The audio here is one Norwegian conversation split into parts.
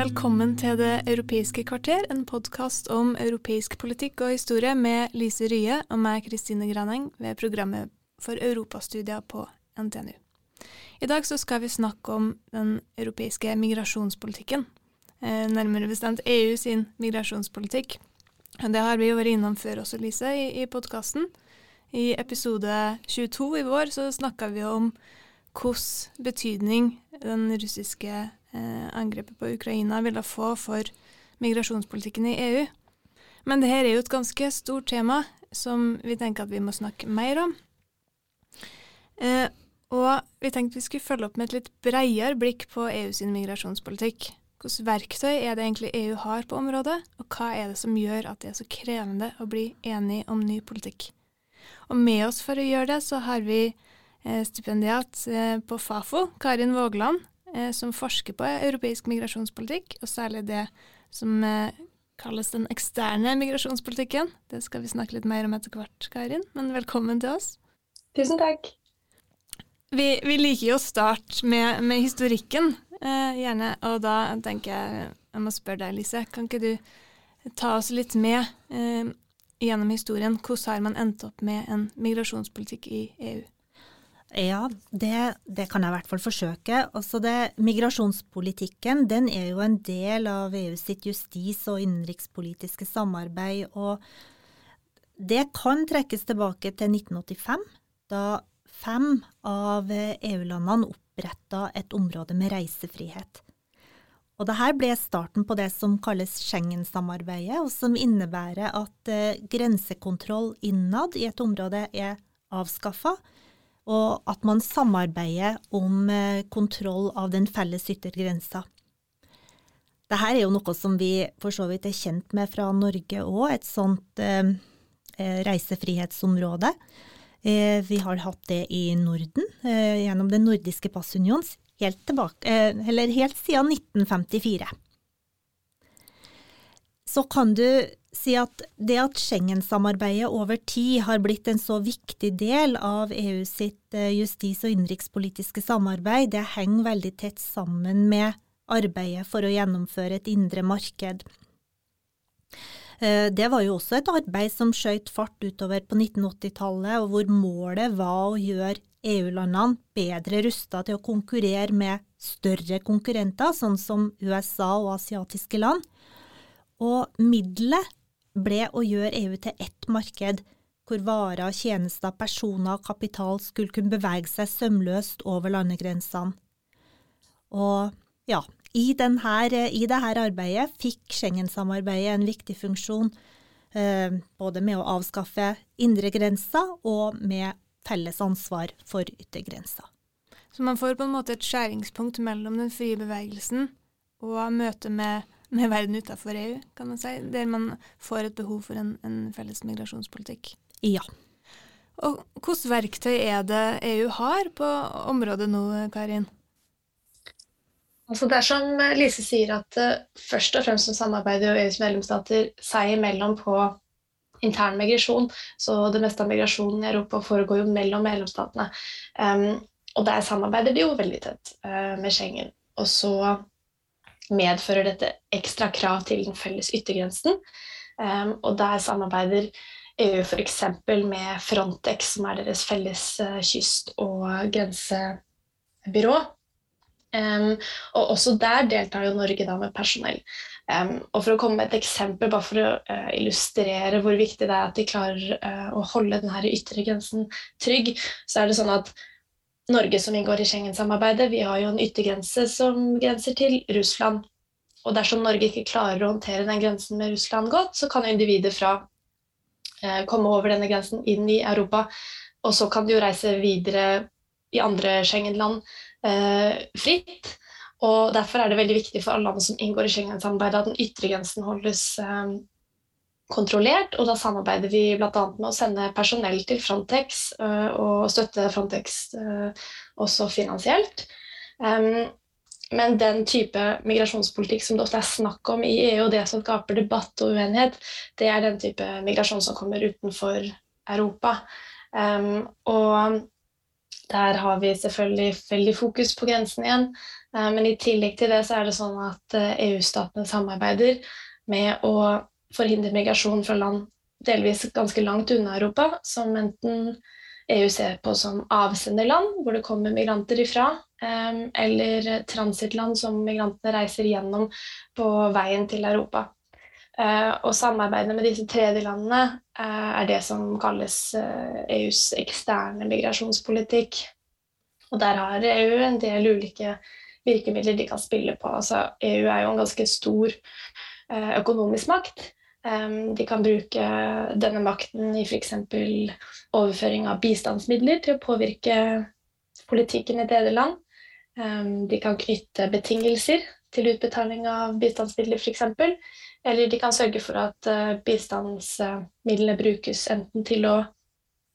Velkommen til Det europeiske kvarter, en podkast om europeisk politikk og historie med Lise Rye og meg, Kristine Graneng, ved programmet for europastudier på NTNU. I dag skal vi snakke om den europeiske migrasjonspolitikken, eh, nærmere bestemt EU sin migrasjonspolitikk. Det har vi jo vært innom før også, Lise, i, i podkasten. I episode 22 i vår så snakka vi om hvilken betydning den russiske angrepet på Ukraina ville få for migrasjonspolitikken i EU. Men dette er jo et ganske stort tema som vi tenker at vi må snakke mer om. Eh, og vi tenkte vi skulle følge opp med et litt bredere blikk på EU sin migrasjonspolitikk. Hvilke verktøy er det egentlig EU har på området, og hva er det som gjør at det er så krevende å bli enig om ny politikk? Og med oss for å gjøre det, så har vi eh, stipendiat eh, på Fafo, Karin Vågland, eh, som forsker på europeisk migrasjonspolitikk, og særlig det som eh, kalles den eksterne migrasjonspolitikken. Det skal vi snakke litt mer om etter hvert, Karin, men velkommen til oss. Tusen takk. Vi, vi liker jo å starte med, med historikken, eh, gjerne, og da tenker jeg jeg må spørre deg, Lise. Kan ikke du ta oss litt med eh, gjennom historien? Hvordan har man endt opp med en migrasjonspolitikk i EU? Ja, det, det kan jeg i hvert fall forsøke. Altså det, migrasjonspolitikken den er jo en del av EU sitt justis- og innenrikspolitiske samarbeid. Og det kan trekkes tilbake til 1985, da fem av EU-landene oppretta et område med reisefrihet. Og Dette ble starten på det som kalles Schengen-samarbeidet, og som innebærer at eh, grensekontroll innad i et område er avskaffa, og at man samarbeider om eh, kontroll av den felles yttergrensa. Dette er jo noe som vi for så vidt er kjent med fra Norge òg, et sånt eh, reisefrihetsområde. Eh, vi har hatt det i Norden eh, gjennom Den nordiske passunion helt, tilbake, eh, helt siden 1954. Så kan du si at det at Schengen-samarbeidet over tid har blitt en så viktig del av EU sitt justis- og innenrikspolitiske samarbeid, det henger veldig tett sammen med arbeidet for å gjennomføre et indre marked. Det var jo også et arbeid som skjøt fart utover på 1980-tallet, og hvor målet var å gjøre EU-landene bedre rusta til å konkurrere med større konkurrenter, sånn som USA og asiatiske land. Og middelet ble å gjøre EU til ett marked, hvor varer, tjenester, personer og kapital skulle kunne bevege seg sømløst over landegrensene. Og ja, i, denne, i dette arbeidet fikk Schengen-samarbeidet en viktig funksjon, eh, både med å avskaffe indre grenser og med felles ansvar for yttergrensa. Så man får på en måte et skjæringspunkt mellom den frie bevegelsen og møtet med, med verden utenfor EU, kan man si, der man får et behov for en, en felles migrasjonspolitikk. Ja. Og hvilke verktøy er det EU har på området nå, Karin? Altså det er som Lise sier, at uh, først og fremst samarbeider jo EUs medlemsstater seg imellom på intern migrasjon. Så det meste av migrasjonen i Europa foregår jo mellom medlemsstatene. Um, og der samarbeider de jo veldig tett uh, med Schengen. Og så medfører dette ekstra krav til den felles yttergrensen. Um, og der samarbeider EU f.eks. med Frontex, som er deres felles uh, kyst- og grensebyrå. Um, og også der deltar jo Norge da med personell. Um, og For å komme med et eksempel, bare for å uh, illustrere hvor viktig det er at de klarer uh, å holde denne ytre grensen trygg, så er det sånn at Norge som inngår i Schengen-samarbeidet, vi har jo en yttergrense som grenser til Russland. Og dersom Norge ikke klarer å håndtere den grensen med Russland godt, så kan individer fra eh, komme over denne grensen inn i Europa, og så kan de jo reise videre i andre Schengen-land fritt. Og Derfor er det veldig viktig for alle land som inngår i Schengen-samarbeidet at den ytre grensen holdes kontrollert. Og da samarbeider vi bl.a. med å sende personell til Frontex og støtte Frontex også finansielt. Men den type migrasjonspolitikk som det ofte er snakk om i EU, og det som skaper debatt og uenighet, det er den type migrasjon som kommer utenfor Europa. Og der har vi selvfølgelig veldig fokus på grensen igjen. Men i tillegg til det så er det sånn at EU-statene samarbeider med å forhindre migrasjon fra land delvis ganske langt unna Europa, som enten EU ser på som avsenderland, hvor det kommer migranter ifra, eller transittland som migrantene reiser gjennom på veien til Europa. Eh, og samarbeidet med disse tredjelandene eh, er det som kalles EUs eh, e eksterne migrasjonspolitikk. Og der har EU en del ulike virkemidler de kan spille på. Altså, EU er jo en ganske stor økonomisk makt. De kan bruke denne makten i f.eks. overføring av bistandsmidler til å påvirke politikken i tredjeland. De kan knytte betingelser til utbetaling av bistandsmidler f.eks. Eller de kan sørge for at eh, bistandsmidlene brukes enten til å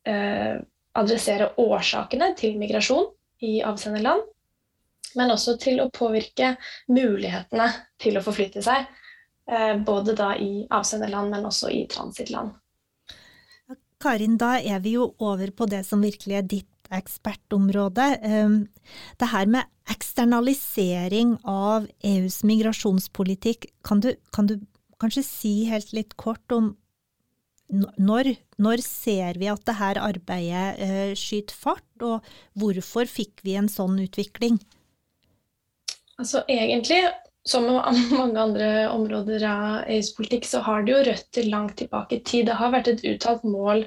eh, adressere årsakene til migrasjon i avsenderland, men også til å påvirke mulighetene til å forflytte seg. Eh, både da i avsenderland, men også i transittland. Karin, da er vi jo over på det som virkelig er ditt ekspertområde. Ehm, det her med eksternalisering av EUs migrasjonspolitikk, kan du, kan du kanskje si helt litt kort om når, når ser vi at dette arbeidet eh, skyter fart, og hvorfor fikk vi en sånn utvikling? Altså egentlig, som mange andre områder av EUs politikk, så har det jo røtter langt tilbake i tid. Det har vært et uttalt mål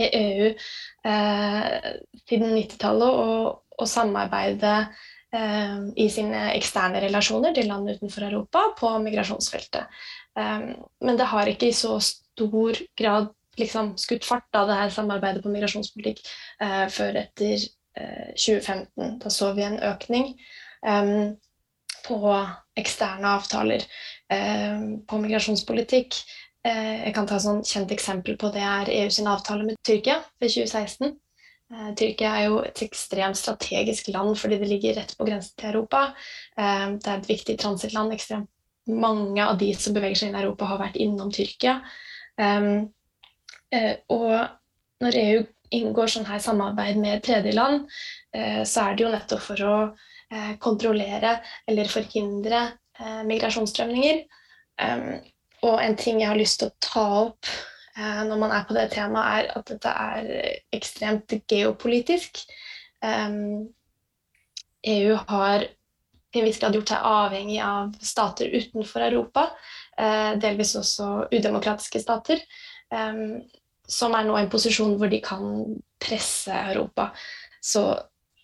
i EU eh, siden 90-tallet å samarbeide eh, i sine eksterne relasjoner til land utenfor Europa på migrasjonsfeltet. Eh, men det har ikke i så stor grad liksom, skutt fart av det her samarbeidet på migrasjonspolitikk eh, før etter 2015. Eh, da så vi en økning eh, på eksterne avtaler på migrasjonspolitikk. Eh, jeg kan ta et sånn kjent eksempel på det er EU sin avtale med Tyrkia for 2016. Eh, Tyrkia er jo et ekstremt strategisk land fordi det ligger rett på grensen til Europa. Eh, det er et viktig transittland. Ekstremt mange av de som beveger seg inn i Europa, har vært innom Tyrkia. Og når EU inngår sånn her samarbeid med tredjeland, så er det jo nettopp for å kontrollere eller forhindre migrasjonsstrømninger. Og en ting jeg har lyst til å ta opp eh, når man er på det temaet, er at dette er ekstremt geopolitisk. EU har til en viss grad gjort seg avhengig av stater utenfor Europa, eh, delvis også udemokratiske stater, som er nå i en posisjon hvor de kan presse Europa. Så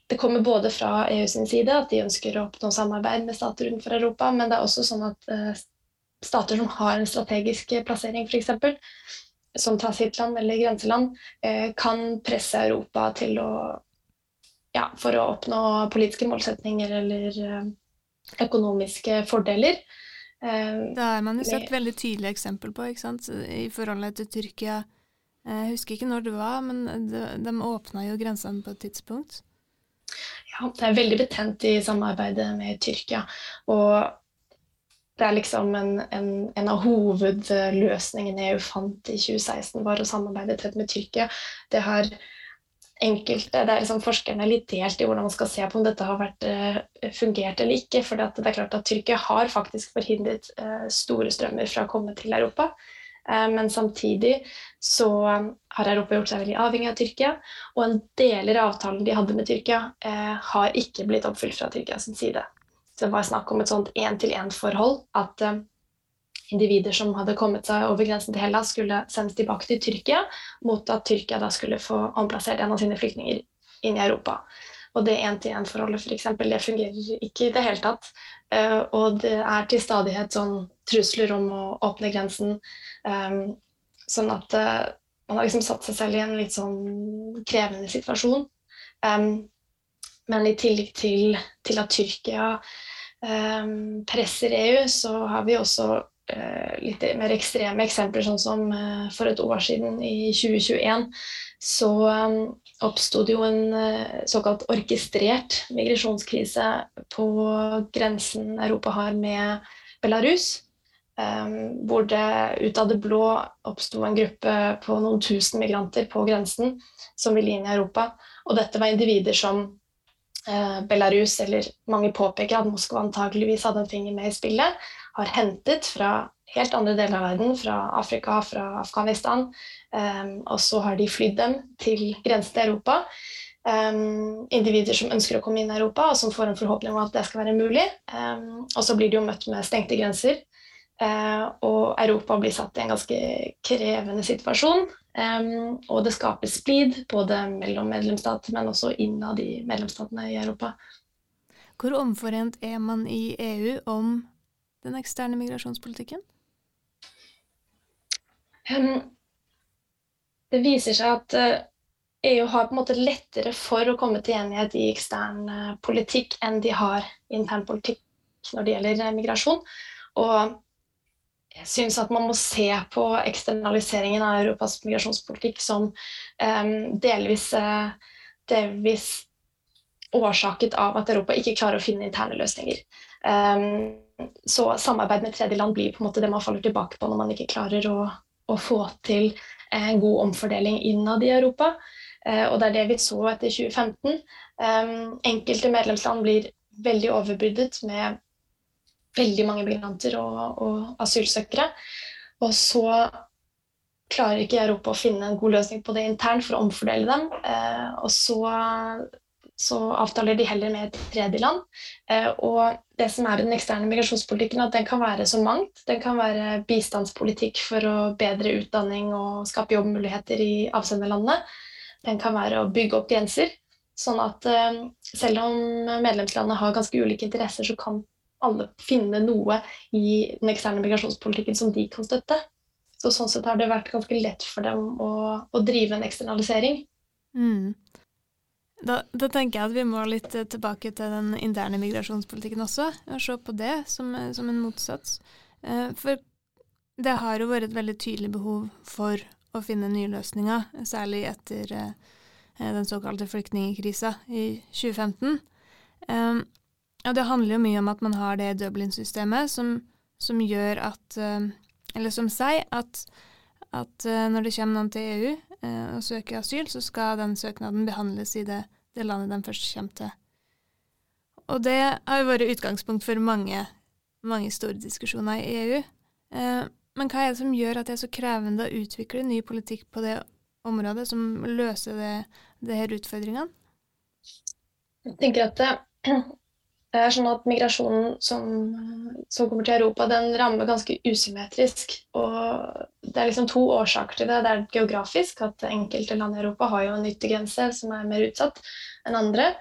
det kommer både fra EU sin side at de ønsker å oppnå samarbeid med stater utenfor Europa, men det er også sånn at eh, stater som har en strategisk plassering, f.eks., som transittland eller grenseland, eh, kan presse Europa til å ja, for å oppnå politiske målsetninger eller eh, økonomiske fordeler. Det har man jo sett veldig tydelig eksempel på i forholdet til Tyrkia. Jeg husker ikke når det var, men de, de åpna jo grensene på et tidspunkt. Ja, det er veldig betent i samarbeidet med Tyrkia. Og det er liksom en, en, en, av hovedløsningene EU fant i 2016, var å samarbeide tett med Tyrkia. Det har enkelte, det er liksom Forskerne er litt delt i hvordan man skal se på om dette har vært, uh, fungert eller ikke. For det er klart at Tyrkia har faktisk forhindret uh, store strømmer fra å komme til Europa. Uh, men samtidig så har Europa gjort seg veldig avhengig av Tyrkia. Og en deler av avtalen de hadde med Tyrkia, har ikke blitt oppfylt fra Tyrkias side det var snakk om et sånt én-til-én-forhold. At uh, individer som hadde kommet seg over grensen til Hellas, skulle sendes tilbake til Tyrkia, mot at Tyrkia da skulle få omplassert en av sine flyktninger inn i Europa. Og det én-til-én-forholdet f.eks., det fungerer ikke i det hele tatt. Uh, og det er til stadighet sånn trusler om å åpne grensen. Um, sånn at uh, man har liksom satt seg selv i en litt sånn krevende situasjon. Um, men i tillegg til, til at Tyrkia um, presser EU, så har vi også uh, litt mer ekstreme eksempler, sånn som for et år siden, i 2021, så um, oppsto det jo en uh, såkalt orkestrert migrasjonskrise på grensen Europa har med Belarus. Um, hvor det ut av det blå oppsto en gruppe på noen tusen migranter på grensen som ville inn i Europa. Og dette var individer som eh, Belarus, eller mange påpeker at Moskva antakeligvis hadde en finger med i spillet, har hentet fra helt andre deler av verden, fra Afrika, fra Afghanistan. Um, og så har de flydd dem til grensen til Europa. Um, individer som ønsker å komme inn i Europa, og som får en forhåpning om at det skal være mulig. Um, og så blir de jo møtt med stengte grenser. Uh, og Europa blir satt i en ganske krevende situasjon. Og det skaper splid både mellom medlemsstater, men også innad i medlemsstatene i Europa. Hvor omforent er man i EU om den eksterne migrasjonspolitikken? Um, det viser seg at uh, eh, EU har på en måte lettere for å komme til enighet i ekstern uh, politikk enn de har intern politikk når det gjelder uh, migrasjon. Og jeg syns at man må se på eksternaliseringen av Europas migrasjonspolitikk som um, delvis, delvis, årsaket av at Europa ikke klarer å finne interne løsninger. Um, så samarbeid med tredjeland blir på en måte det man faller tilbake på når man ikke klarer å, å få til en god omfordeling innad i Europa. Uh, og det er det vi så etter 2015. Um, enkelte medlemsland blir veldig overbyrdet med veldig mange migranter og, og asylsøkere. Og så klarer ikke Europa å finne en god løsning på det internt for å omfordele dem. Eh, og så, så, avtaler de heller med et tredjeland. Eh, og det som er den eksterne migrasjonspolitikken, at den kan være så mangt. Den kan være bistandspolitikk for å bedre utdanning og skape jobbmuligheter i avsenderlandene. Den kan være å bygge opp grenser. Sånn at eh, selv om medlemslandene har ganske ulike interesser, så kan alle finne noe i den eksterne migrasjonspolitikken som de kan støtte. Så sånn sett har det vært ganske lett for dem å, å drive en eksternalisering. Mm. Da, da, tenker jeg at vi må litt tilbake til den interne migrasjonspolitikken også, og se på det som, som en motsats. Eh, for det har jo vært et veldig tydelig behov for å finne nye løsninger, særlig etter eh, den såkalte flyktningkrisa i 2015. Og det handler jo mye om at man har det Dublin-systemet som, som, gjør at eh, Eller som sier at, at eh, når det kommer noen til EU eh, og søker asyl, så skal den søknaden behandles i det, det landet de først kommer til. Og det har jo vært utgangspunkt for mange, mange store diskusjoner i EU. Men hva er det som gjør at det er så krevende å utvikle ny politikk på det området, som løser det, det her utfordringene? Jeg tenker at det, er sånn at Migrasjonen som, som, kommer til Europa, den rammer ganske usymmetrisk. og Det er liksom to årsaker til det. Det er geografisk, at enkelte land i Europa har jo en yttergrense som er mer utsatt enn andre.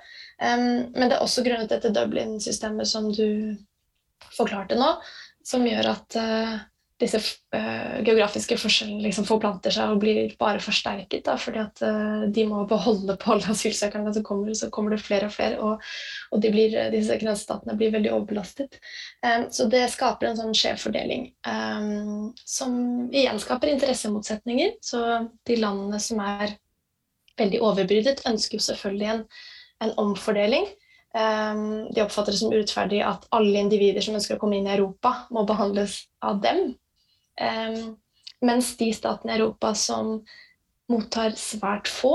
Um, men det er også grunnet dette Dublin-systemet som du forklarte nå, som gjør at uh, disse uh, geografiske forskjellene liksom forplanter seg og blir bare forsterket. Da, fordi at uh, de må beholde på alle asylsøkerne som kommer, så kommer det flere og flere. Og, og de blir, disse grensestatene blir veldig overbelastet. Um, så det skaper en sånn skjev fordeling um, som igjen skaper interessemotsetninger. Så de landene som er veldig overbrydet, ønsker jo selvfølgelig en, en omfordeling. Um, de oppfatter det som urettferdig at alle individer som ønsker å komme inn i Europa, må behandles av dem mens de statene i Europa som mottar svært få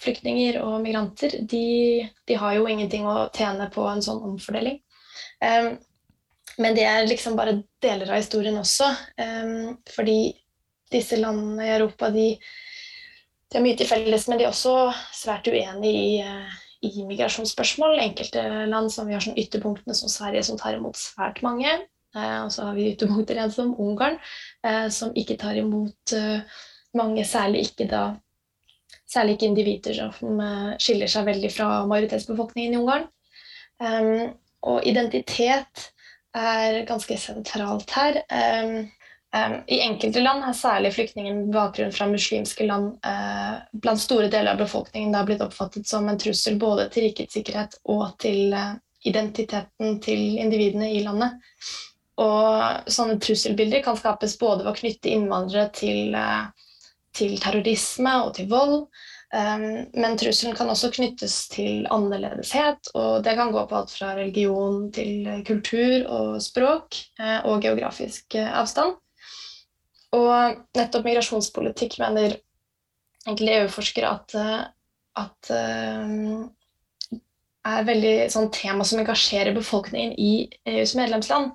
flyktninger og migranter, de, de, har jo ingenting å tjene på en sånn omfordeling. Men det er liksom bare deler av historien også. fordi disse landene i Europa de, de har mye til felles, men de er også svært uenige i, uh, i migrasjonsspørsmål. Enkelte land som vi har sånn ytterpunktene som Sverige, som tar imot svært mange. Eh, og så har vi ytterpunkter igjen som Ungarn, eh, som ikke tar imot eh, mange, særlig ikke da Særlig ikke individer som skiller seg veldig fra majoritetsbefolkningen i Ungarn. Og identitet er ganske sentralt her. I enkelte land har særlig flyktninger med bakgrunn fra muslimske land blant store deler av befolkningen da blitt oppfattet som en trussel både til rikets sikkerhet og til identiteten til individene i landet. Og sånne trusselbilder kan skapes både ved å knytte innvandrere til, til terrorisme og til vold, Um, men trusselen kan også knyttes til annerledeshet, og det kan gå på alt fra religion til kultur og språk og geografisk avstand. Og nettopp migrasjonspolitikk mener egentlig EU-forskere at, at er veldig sånn tema som engasjerer befolkningen i EUs medlemsland.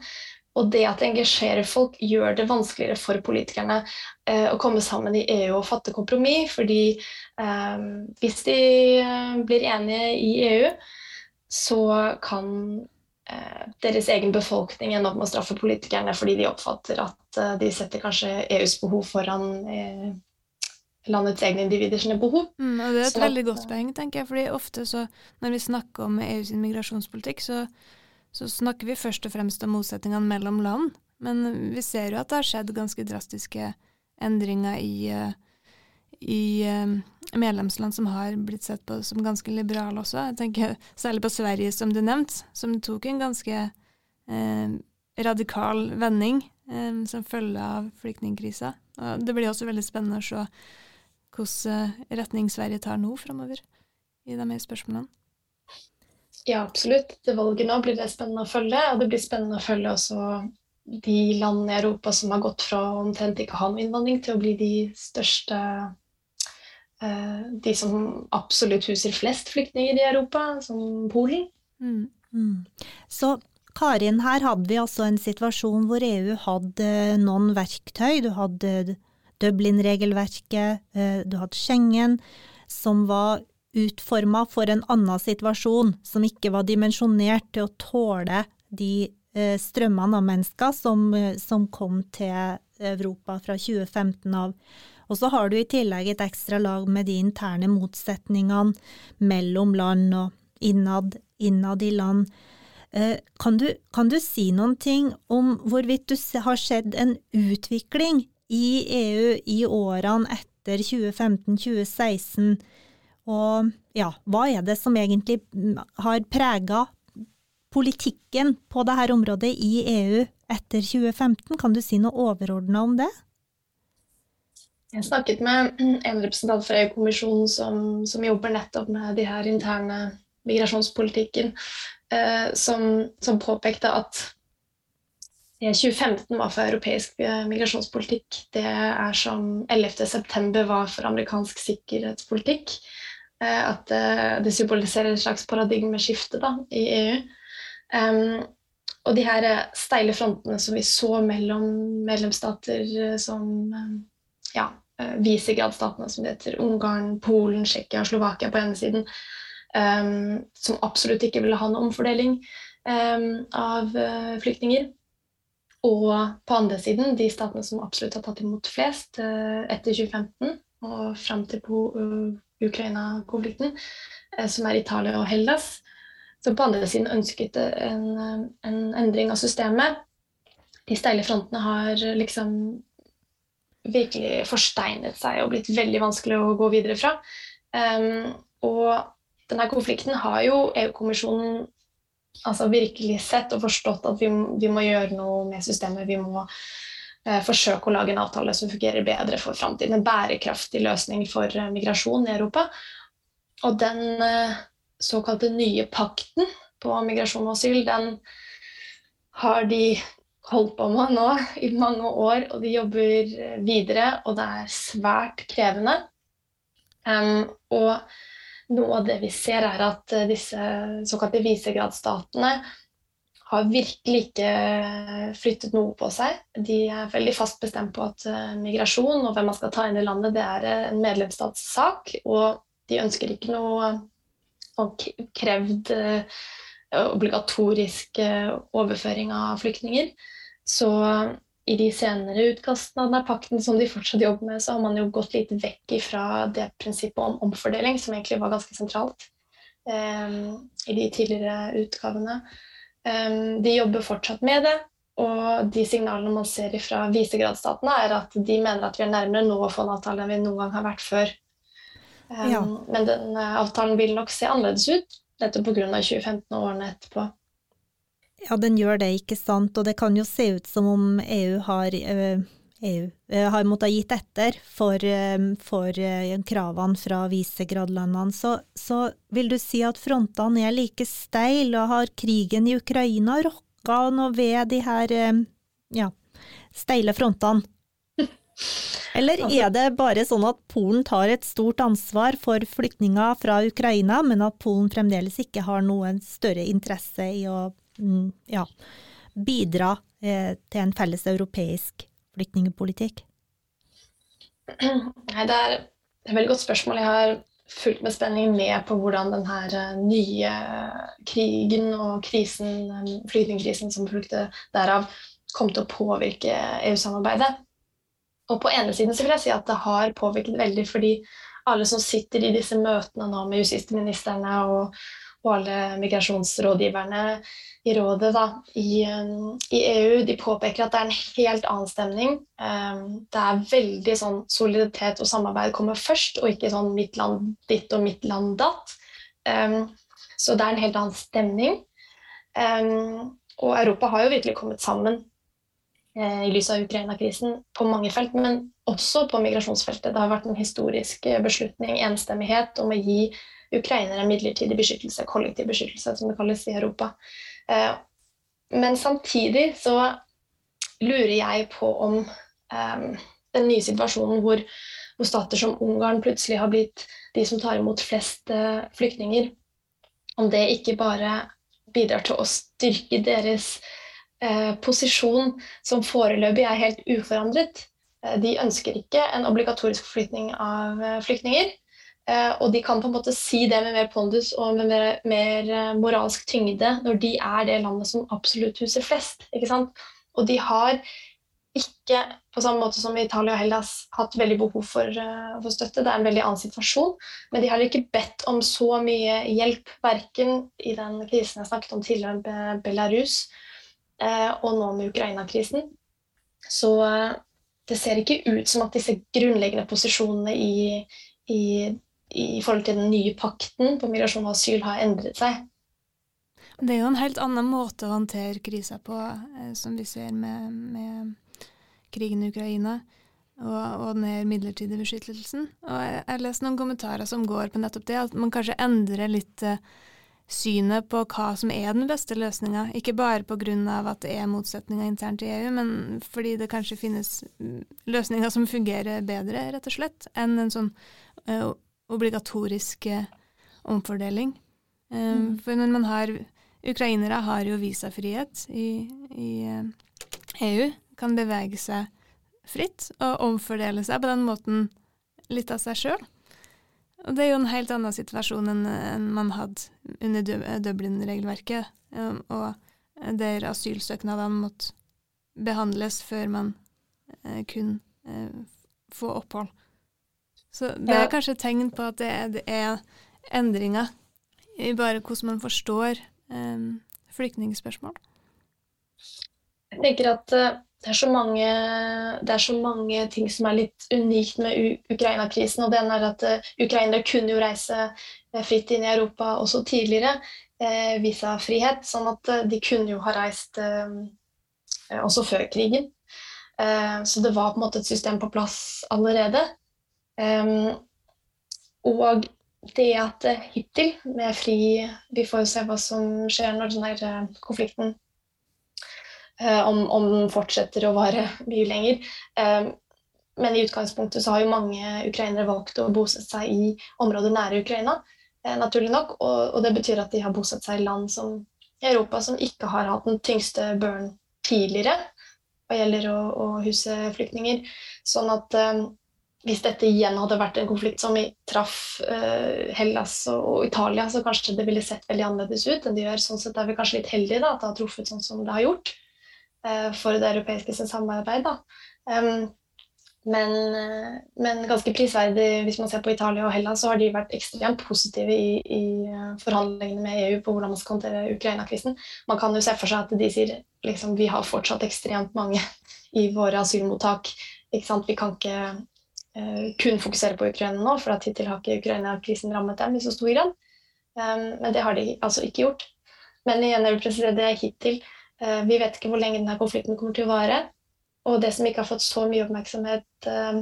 Og det at det engasjerer folk, gjør det vanskeligere for politikerne eh, å komme sammen i EU og fatte kompromiss. Fordi eh, hvis de eh, blir enige i EU, så kan eh, deres egen befolkning ende opp med å straffe politikerne fordi de oppfatter at eh, de setter kanskje EUs behov foran eh, landets egne individer sine behov. Mm, og det er et så, veldig godt poeng, tenker jeg. fordi ofte så, når vi snakker om EUs migrasjonspolitikk, så så snakker vi først og fremst om motsetningene mellom land. Men vi ser jo at det har skjedd ganske drastiske endringer i, eh, i eh, medlemsland som har blitt sett på som ganske liberale også. Jeg tenker særlig på Sverige, som du nevnte, som tok en ganske eh, radikal vending eh, som følge av flyktningkrisa. Det blir også veldig spennende å se hvilken retning Sverige tar nå framover i de her spørsmålene. Ja, absolutt. Det valget nå blir det spennende å følge. Og det blir spennende å følge også de landene i Europa som har gått fra omtrent ikke å ha noen innvandring, til å bli de største eh, De som absolutt huser flest flyktninger i Europa, som Polen. Mm. Mm. Så Karin, her hadde vi altså en situasjon hvor EU hadde noen verktøy. Du hadde Dublin-regelverket, eh, du hadde Schengen, som var utforma for en annen situasjon, som ikke var dimensjonert til å tåle de eh, strømmene av mennesker som, eh, som, kom til Europa fra 2015 av. Og så har du i tillegg et ekstra lag med de interne motsetningene mellom land og innad, innad i land. Eh, kan du, kan du si noen ting om hvorvidt du har sett en utvikling i EU i årene etter 2015-2016? Og ja, hva er det som egentlig har prega politikken på dette området i EU etter 2015? Kan du si noe overordna om det? Jeg snakket med en representant fra EU-kommisjonen som, som, jobber nettopp med de her interne migrasjonspolitikken, eh, som, som, påpekte at 2015 var for europeisk eh, migrasjonspolitikk det er som 11.9 var for amerikansk sikkerhetspolitikk. Eh, at eh, det symboliserer et slags paradigmeskifte da, i EU. Um, og de her eh, steile frontene som vi så mellom medlemsstater som ja, visegradsstatene, som det heter, Ungarn, Polen, Tsjekkia Slovakia på ene siden, um, som absolutt ikke ville ha noen omfordeling um, av uh, flyktninger. Og på andre siden de statene som absolutt har tatt imot flest uh, etter 2015 og fram til uh, Ukraina-konflikten, eh, som er Italia og Hellas, som på andre siden ønsket en, en endring av systemet. De steile frontene har liksom virkelig forsteinet seg og blitt veldig vanskelig å gå videre fra. Um, og denne konflikten har jo EU-kommisjonen altså virkelig sett og forstått at vi, vi, må gjøre noe med systemet. Vi må Eh, forsøke å lage en avtale som fungerer bedre for framtiden. En bærekraftig løsning for eh, migrasjon i Europa. Og den eh, såkalte nye pakten på migrasjon og asyl, den har de holdt på med nå i mange år, og de jobber videre, og det er svært krevende. Um, og noe av det vi ser, er at disse såkalte visegradsstatene har virkelig ikke flyttet noe på seg. De er veldig fast bestemt på at uh, migrasjon og hvem man skal ta inn i landet, det er uh, en medlemsstatssak. Og de ønsker ikke noe krevd obligatorisk overføring av flyktninger. Så i de senere utkastene av denne pakten som de fortsatt jobber med, så har man jo gått litt vekk fra det prinsippet om omfordeling, som egentlig var ganske sentralt eh, i de tidligere utgavene. Um, de jobber fortsatt med det, og de signalene man ser fra visegradsstatene, er at de mener at vi er nærmere nå å få en avtale enn vi noen gang har vært før. Um, ja. Men den uh, avtalen vil nok se annerledes ut, nettopp pga. 2015 og årene etterpå. Ja, den gjør det, ikke sant. Og det kan jo se ut som om EU har uh, EU eh, har måttet gitt etter for, eh, for eh, kravene fra Visegrad-landene, så, så, vil du si at frontene er like steile, og har krigen i Ukraina rokka noe ved de her ja, steile frontene? Eller altså- er det bare sånn at Polen tar et stort ansvar for flyktninger fra Ukraina, men at Polen fremdeles ikke har noen større interesse i å mm, ja, bidra eh, til en felles europeisk flyktningpolitikk? Nei, det er et veldig godt spørsmål. Jeg har fulgt med spenning med på hvordan denne her nye krigen og krisen, eh, flyktningkrisen som fulgte derav, kom til å påvirke EU-samarbeidet. Og på ene siden så vil jeg si at det har påvirket veldig, fordi alle som sitter i disse møtene nå med justisministrene og, og alle migrasjonsrådgiverne i rådet da, i, i, EU de påpeker at det er en helt annen stemning. Um, det er veldig sånn soliditet og samarbeid kommer først, og ikke sånn mitt land ditt og mitt land datt. Um, så det er en helt annen stemning. Um, og Europa har jo virkelig kommet sammen uh, i lys av Ukraina-krisen på mange felt, men også på migrasjonsfeltet. Det har vært en historisk beslutning, enstemmighet, om å gi ukrainere midlertidig beskyttelse, kollektiv beskyttelse, som det kalles i Europa. Eh, men samtidig så lurer jeg på om um, den nye situasjonen hvor, hvor, stater som Ungarn plutselig har blitt de som tar imot flest uh, flyktninger, om det ikke bare bidrar til å styrke deres posisjon som foreløpig er helt uforandret. De ønsker ikke en obligatorisk forflytning av flyktninger. Uh, og de kan på en måte si det med mer pondus og med mer, mer uh, moralsk tyngde når de er det landet som absolutt huser flest. ikke sant? Og de har ikke, på samme måte som Italia og Hellas, hatt veldig behov for, uh, for, støtte. Det er en veldig annen situasjon. Men de har ikke bedt om så mye hjelp, verken i den krisen jeg snakket om tidligere, med Belarus, og nå med Ukraina-krisen. Så det ser ikke ut som at disse grunnleggende posisjonene i, i i forhold til den nye pakten på migrasjon og asyl har endret seg. Det er jo en helt annen måte å håndtere krisa på, eh, som vi ser med, med krigen i Ukraina og, og den midlertidige beskyttelsen. Og jeg har lest noen kommentarer som går på nettopp det, at man kanskje endrer litt eh, synet på hva som er den beste løsninga. Ikke bare pga. at det er motsetninger internt i EU, men fordi det kanskje finnes mm, løsninger som fungerer bedre, rett og slett, enn en sånn uh, obligatorisk eh, omfordeling. Um, mm. For når man har Ukrainere har jo visafrihet i, i EU, eh, e kan bevege seg fritt og omfordele seg på den måten litt av seg sjøl. Og det er jo en helt annen situasjon enn, man hadde under Dublin-regelverket, og der asylsøknadene måtte behandles før man kunne få opphold. Så det er kanskje et tegn på at det er, det er endringer i bare hvordan man forstår um, flyktningspørsmål. Jeg tenker at uh, det, er mange, det, er så mange, ting som er litt unikt med Ukraina-krisen. og Det ene er at uh, ukrainere kunne jo reise uh, fritt inn i Europa også tidligere, eh, visafrihet. Sånn at de kunne jo ha reist også før krigen. så det var på en måte et system på plass allerede. Um, og det at hittil, med fri Vi får jo se hva som skjer når den der konflikten uh, om, om, den fortsetter å vare mye lenger. Um, men i utgangspunktet så har jo mange ukrainere valgt å bosette seg i områder nære Ukraina, uh, naturlig nok. Og, og, det betyr at de har bosatt seg i land som, i Europa som ikke har hatt den tyngste børen tidligere hva gjelder å, å huse flyktninger. Sånn at um, hvis dette igjen hadde vært en konflikt som traff uh, Hellas og, Italia, så kanskje det ville sett veldig annerledes ut enn det gjør. Sånn sett er vi kanskje litt heldige da, at det har truffet sånn som det har gjort uh, for det europeiske samarbeidet. Um, Men, uh, men, ganske prisverdig hvis man ser på Italia og Hellas, så har de vært ekstremt positive i, i forhandlingene med EU på hvordan man skal håndtere Ukraina-krisen. Man kan jo se for seg at de sier liksom, vi har fortsatt ekstremt mange i våre asylmottak. Vi kan ikke kun fokusere på Ukraina nå, for at hittil har ikke Ukraina-krisen rammet dem i så stor grad. Um, men det har de altså ikke gjort. Men igjen, jeg vil presisere det hittil. Uh, vi vet ikke hvor lenge denne konflikten kommer til å vare. Og det som ikke har fått så mye oppmerksomhet, eh,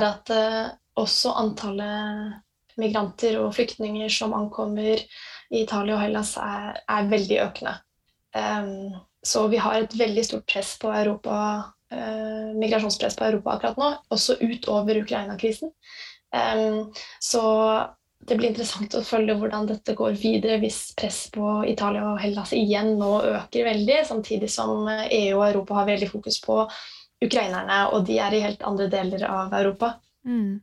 er at eh, også antallet migranter og flyktninger som ankommer i Italia og Hellas, er, er veldig økende. Så vi har et veldig stort press på Europa, uh, migrasjonspress på Europa akkurat nå, også utover Ukraina-krisen. Um, så det blir interessant å følge hvordan dette går videre hvis press på Italia og Hellas igjen nå øker veldig, samtidig som EU og Europa har veldig fokus på ukrainerne, og de er i helt andre deler av Europa. Mm.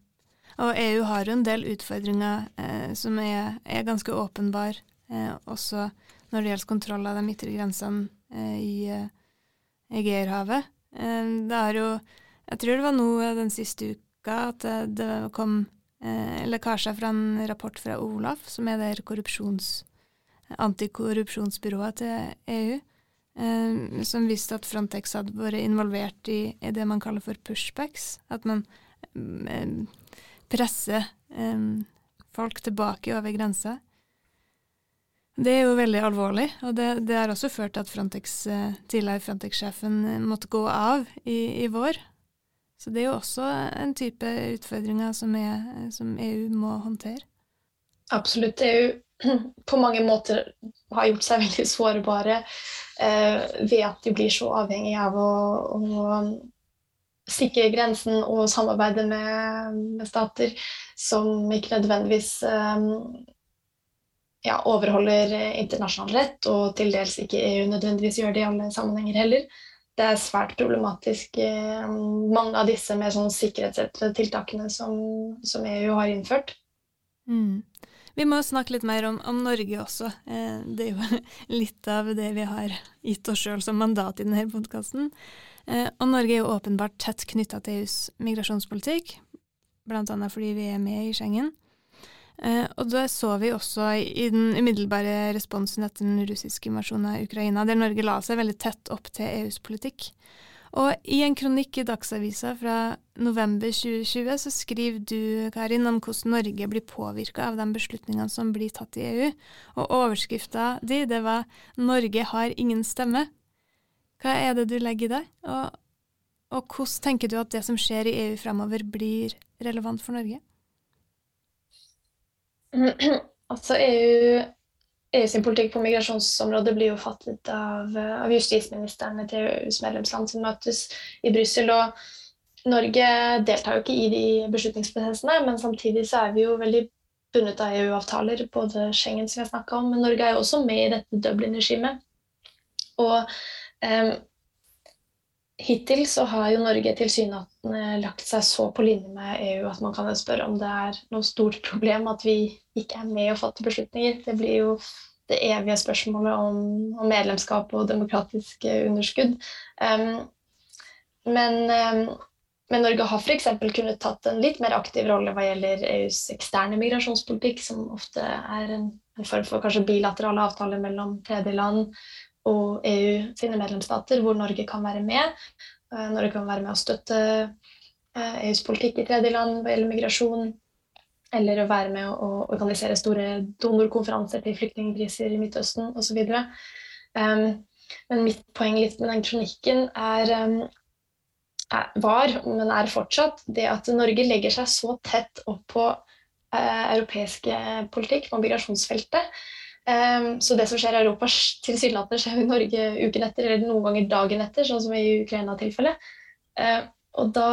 Og EU har jo en del utfordringer eh, som er, er ganske åpenbare, eh, også når det gjelder kontroll av de ytre grensene eh, i eh, Egeerhavet. Eh, det er jo Jeg tror det var nå den siste uka at det, det kom eh, lekkasjer fra en rapport fra Olaf, som er det korrupsjons, antikorrupsjonsbyrået til EU, eh, som viste at Frontex hadde vært involvert i, i, det man kaller for pushbacks. At man eh, presser eh, folk tilbake over grensa. Det er jo veldig alvorlig, og det, det har også ført til at Frontex, eh, tidligere Frontex-sjefen måtte gå av i, i vår. Så det er jo også en type utfordringer som, er, som EU må håndtere. Absolutt. EU på mange måter har gjort seg veldig sårbare eh, ved at de blir så avhengige av å, å sikre grensen og samarbeide med, med stater som ikke nødvendigvis eh, ja, overholder internasjonal rett, og til dels ikke EU nødvendigvis gjør det i alle sammenhenger heller det er svært problematisk eh, mange av disse med sånn sikkerhetsrettede tiltakene som, som, EU har innført. Mm. Vi må snakke litt mer om, om Norge også. Eh, det er jo litt av det vi har gitt oss sjøl som mandat i denne podkasten. Eh, og Norge er jo åpenbart tett knytta til EUs migrasjonspolitikk, bl.a. fordi vi er med i Schengen. Eh, og det så vi også i den umiddelbare responsen etter den russiske invasjonen av Ukraina, der Norge la seg veldig tett opp til EUs politikk. Og i en kronikk i Dagsavisa fra november 2020 så skriver du, Karin, om hvordan Norge blir påvirka av de beslutningene som blir tatt i EU. Og overskrifta di, det var 'Norge har ingen stemme'. Hva er det du legger i det? Og, og hvordan tenker du at det som skjer i EU fremover, blir relevant for Norge? Altså EU, EU sin politikk på migrasjonsområdet blir jo fattet av, av justisministrene til EUs medlemsland som møtes i Brussel. Norge deltar jo ikke i de beslutningsprosessene, men samtidig så er vi jo veldig bundet av EU-avtaler, både Schengen som vi har snakka om, men Norge er jo også med i dette Dublin-regimet. Og um, Hittil så har jo Norge tilsynelatende lagt seg så på linje med EU at man kan spørre om det er noe stort problem at vi ikke er med og fatter beslutninger. Det blir jo det evige spørsmålet om, om medlemskap og demokratisk underskudd. Um, men, um, men, Norge har f.eks. kunnet tatt en litt mer aktiv rolle hva gjelder EUs eksterne migrasjonspolitikk, som ofte er en, en form for kanskje bilaterale avtaler mellom tredjeland og EU sine medlemsstater, hvor Norge kan være med. Eh, Norge kan være med å støtte EUs eh, e politikk i tredjeland hva gjelder migrasjon. Eller å være med å organisere store donorkonferanser til flyktningkriser i Midtøsten osv. Um, men mitt poeng litt med den kronikken er, er, var, men er fortsatt, det at Norge legger seg så tett opp på uh, europeiske politikk på migrasjonsfeltet Um, så det som skjer i Europa, tilsynelatende skjer i Norge uken etter, eller noen ganger dagen etter, sånn som i Ukraina-tilfellet. Uh, og da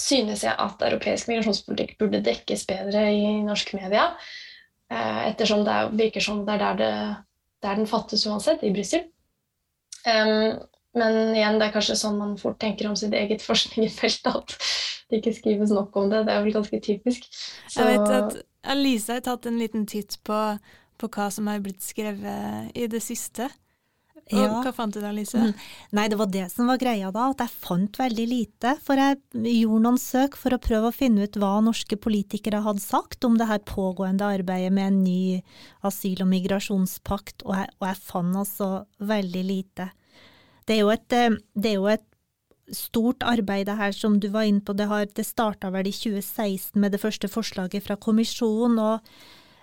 synes jeg at europeisk migrasjonspolitikk burde dekkes bedre i norsk media. Uh, ettersom det virker som det er der, det, der den fattes uansett, i Brussel. Um, men igjen, det er kanskje sånn man fort tenker om sitt eget forskningsfelt, at det ikke skrives nok om det. Det er vel ganske typisk. Så... Jeg vet at Alisa har tatt en liten titt på på hva som har blitt skrevet i det siste. Og Ja. hva fant du da, Lise? Mm. Nei, det var det som var greia da, at jeg fant veldig lite. For jeg gjorde noen søk for å prøve å finne ut hva norske politikere hadde sagt om det her pågående arbeidet med en ny asyl- og migrasjonspakt, og jeg, og jeg fant altså veldig lite. Det er jo et, eh, det er jo et stort arbeid det her som du var inne på. Det, har- det starta vel i 2016 med det første forslaget fra kommisjonen, og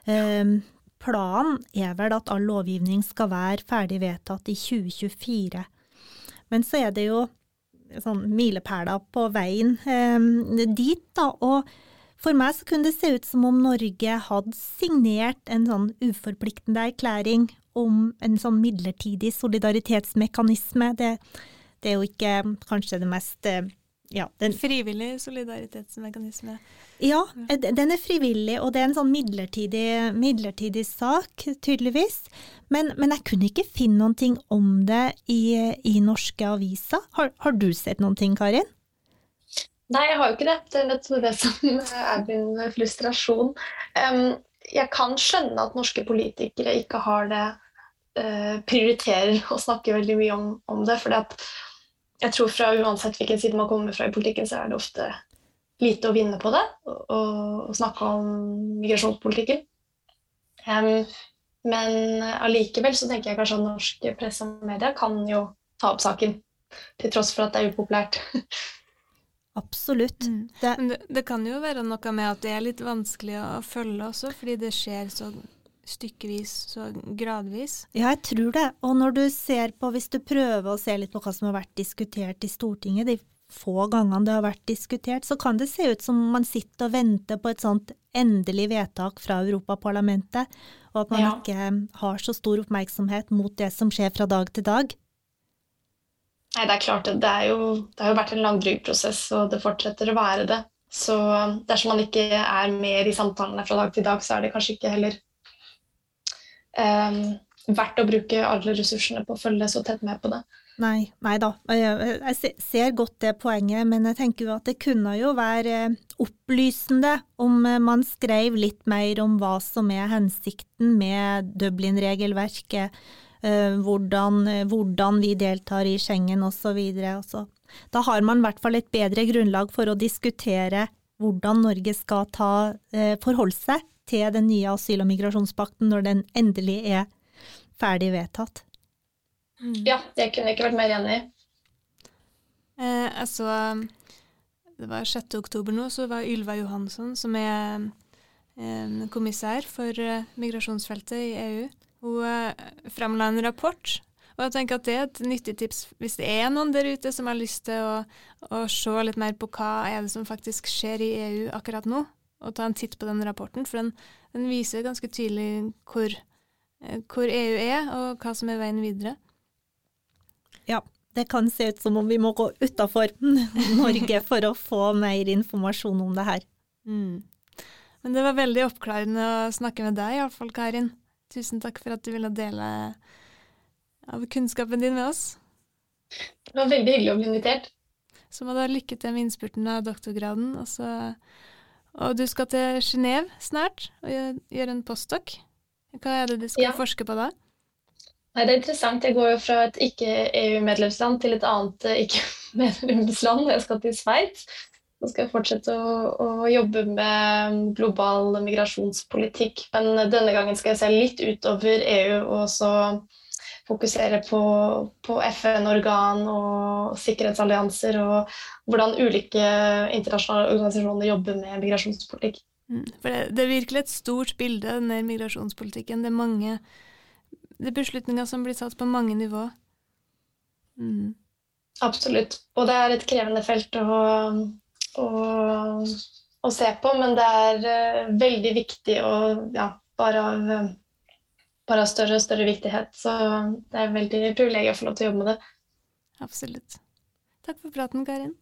eh, planen er vel at all lovgivning skal være ferdig vedtatt i 2024. Men så er det jo sånn milepæler på veien eh, dit, da. Og for meg så kunne det se ut som om Norge hadde signert en sånn uforpliktende erklæring om en sånn midlertidig solidaritetsmekanisme. Det, det er jo ikke kanskje det mest eh, ja, den, Frivillig solidaritetsmekanisme. ja, eh, den er frivillig, og det er en sånn midlertidig, midlertidig sak, tydeligvis. Men, men jeg kunne ikke finne noen ting om det i, i norske aviser. Har, har du sett noen ting, Karin? Nei, jeg har jo ikke det. Det er nettopp det som er min frustrasjon. Jeg kan skjønne at norske politikere ikke har det eh, prioriterer å snakke veldig mye om, om det. For jeg tror fra uansett hvilken side man kommer fra i politikken, så er det ofte lite å vinne på det. Å snakke om migrasjonspolitikken. Um, men allikevel så tenker jeg kanskje at norsk presse og media kan jo ta opp saken. Til tross for at det er upopulært. Absolutt. Mm. Det, det, det kan jo være noe med at det er litt vanskelig å følge også, fordi det skjer så stykkevis, så gradvis. ja, jeg tror det. Og når du ser på, hvis du prøver å se litt på hva som har vært diskutert i Stortinget, de få gangene det har vært diskutert, så kan det se ut som man sitter og venter på et sånt endelig vedtak fra Europaparlamentet, og at man Ja. ikke har så stor oppmerksomhet mot det som skjer fra dag til dag. Nei, det er klart, det, det, er jo, det har jo vært en langdryg prosess, og det fortsetter å være det. Så dersom man ikke er mer i samtalene fra dag til dag, så er det kanskje ikke heller verdt å bruke alle ressursene på å følge så tett med på det. Nei, nei da. Jeg, ser godt det poenget, men jeg tenker jo at det kunne jo være eh, opplysende om eh, man skrev litt mer om hva som er hensikten med Dublin-regelverket, eh, hvordan, hvordan vi deltar i Schengen osv. Altså, da har man i hvert fall et bedre grunnlag for å diskutere hvordan Norge skal ta, eh, forholde seg til den nye asyl- og migrasjonspakten når den endelig er ferdig vedtatt. Ja, det kunne jeg ikke vært mer enig i. Eh, altså, Det var 6. oktober nå, så var Ylva Johansson, som er eh, kommissær for eh, migrasjonsfeltet i EU, hun eh, fremla en rapport. Og jeg tenker at det er et nyttig tips hvis det er noen der ute som har lyst til å, å se litt mer på hva er det som faktisk skjer i EU akkurat nå, og ta en titt på den rapporten, for den, den viser ganske tydelig hvor, eh, hvor EU er, og hva som er veien videre. Ja, det kan se ut som om vi må gå utafor Norge for å få mer informasjon om det her. Mm. Men det var veldig oppklarende å snakke med deg, iallfall, Karin. Tusen takk for at du ville dele av kunnskapen din med oss. Det var veldig hyggelig å bli invitert. Så må du ha lykke til med innspurten av doktorgraden. Og, så, og du skal til Genéve snart og gjøre en postdoc. Hva er det du skal Ja. forske på da? Nei, det er interessant. Jeg går jo fra et ikke-EU-medlemsland til et annet eh, ikke-medlemsland. Jeg skal til Sveits. Så skal jeg fortsette å, å jobbe med global migrasjonspolitikk. Men denne gangen skal jeg se litt utover EU og så fokusere på, på FN-organ og sikkerhetsallianser og hvordan ulike internasjonale organisasjoner jobber med migrasjonspolitikk. Mm. For det, det er virkelig et stort bilde, denne migrasjonspolitikken. Det er mange det er beslutninger som blir tatt på mange nivå. Mm. Absolutt. Og det er et krevende felt å, å, å se på, men det er eh, veldig viktig å ja, bare av, eh, bare av større og større viktighet. Så det er veldig privilegium å få lov til å jobbe med det. Absolutt. Takk for praten, Karin.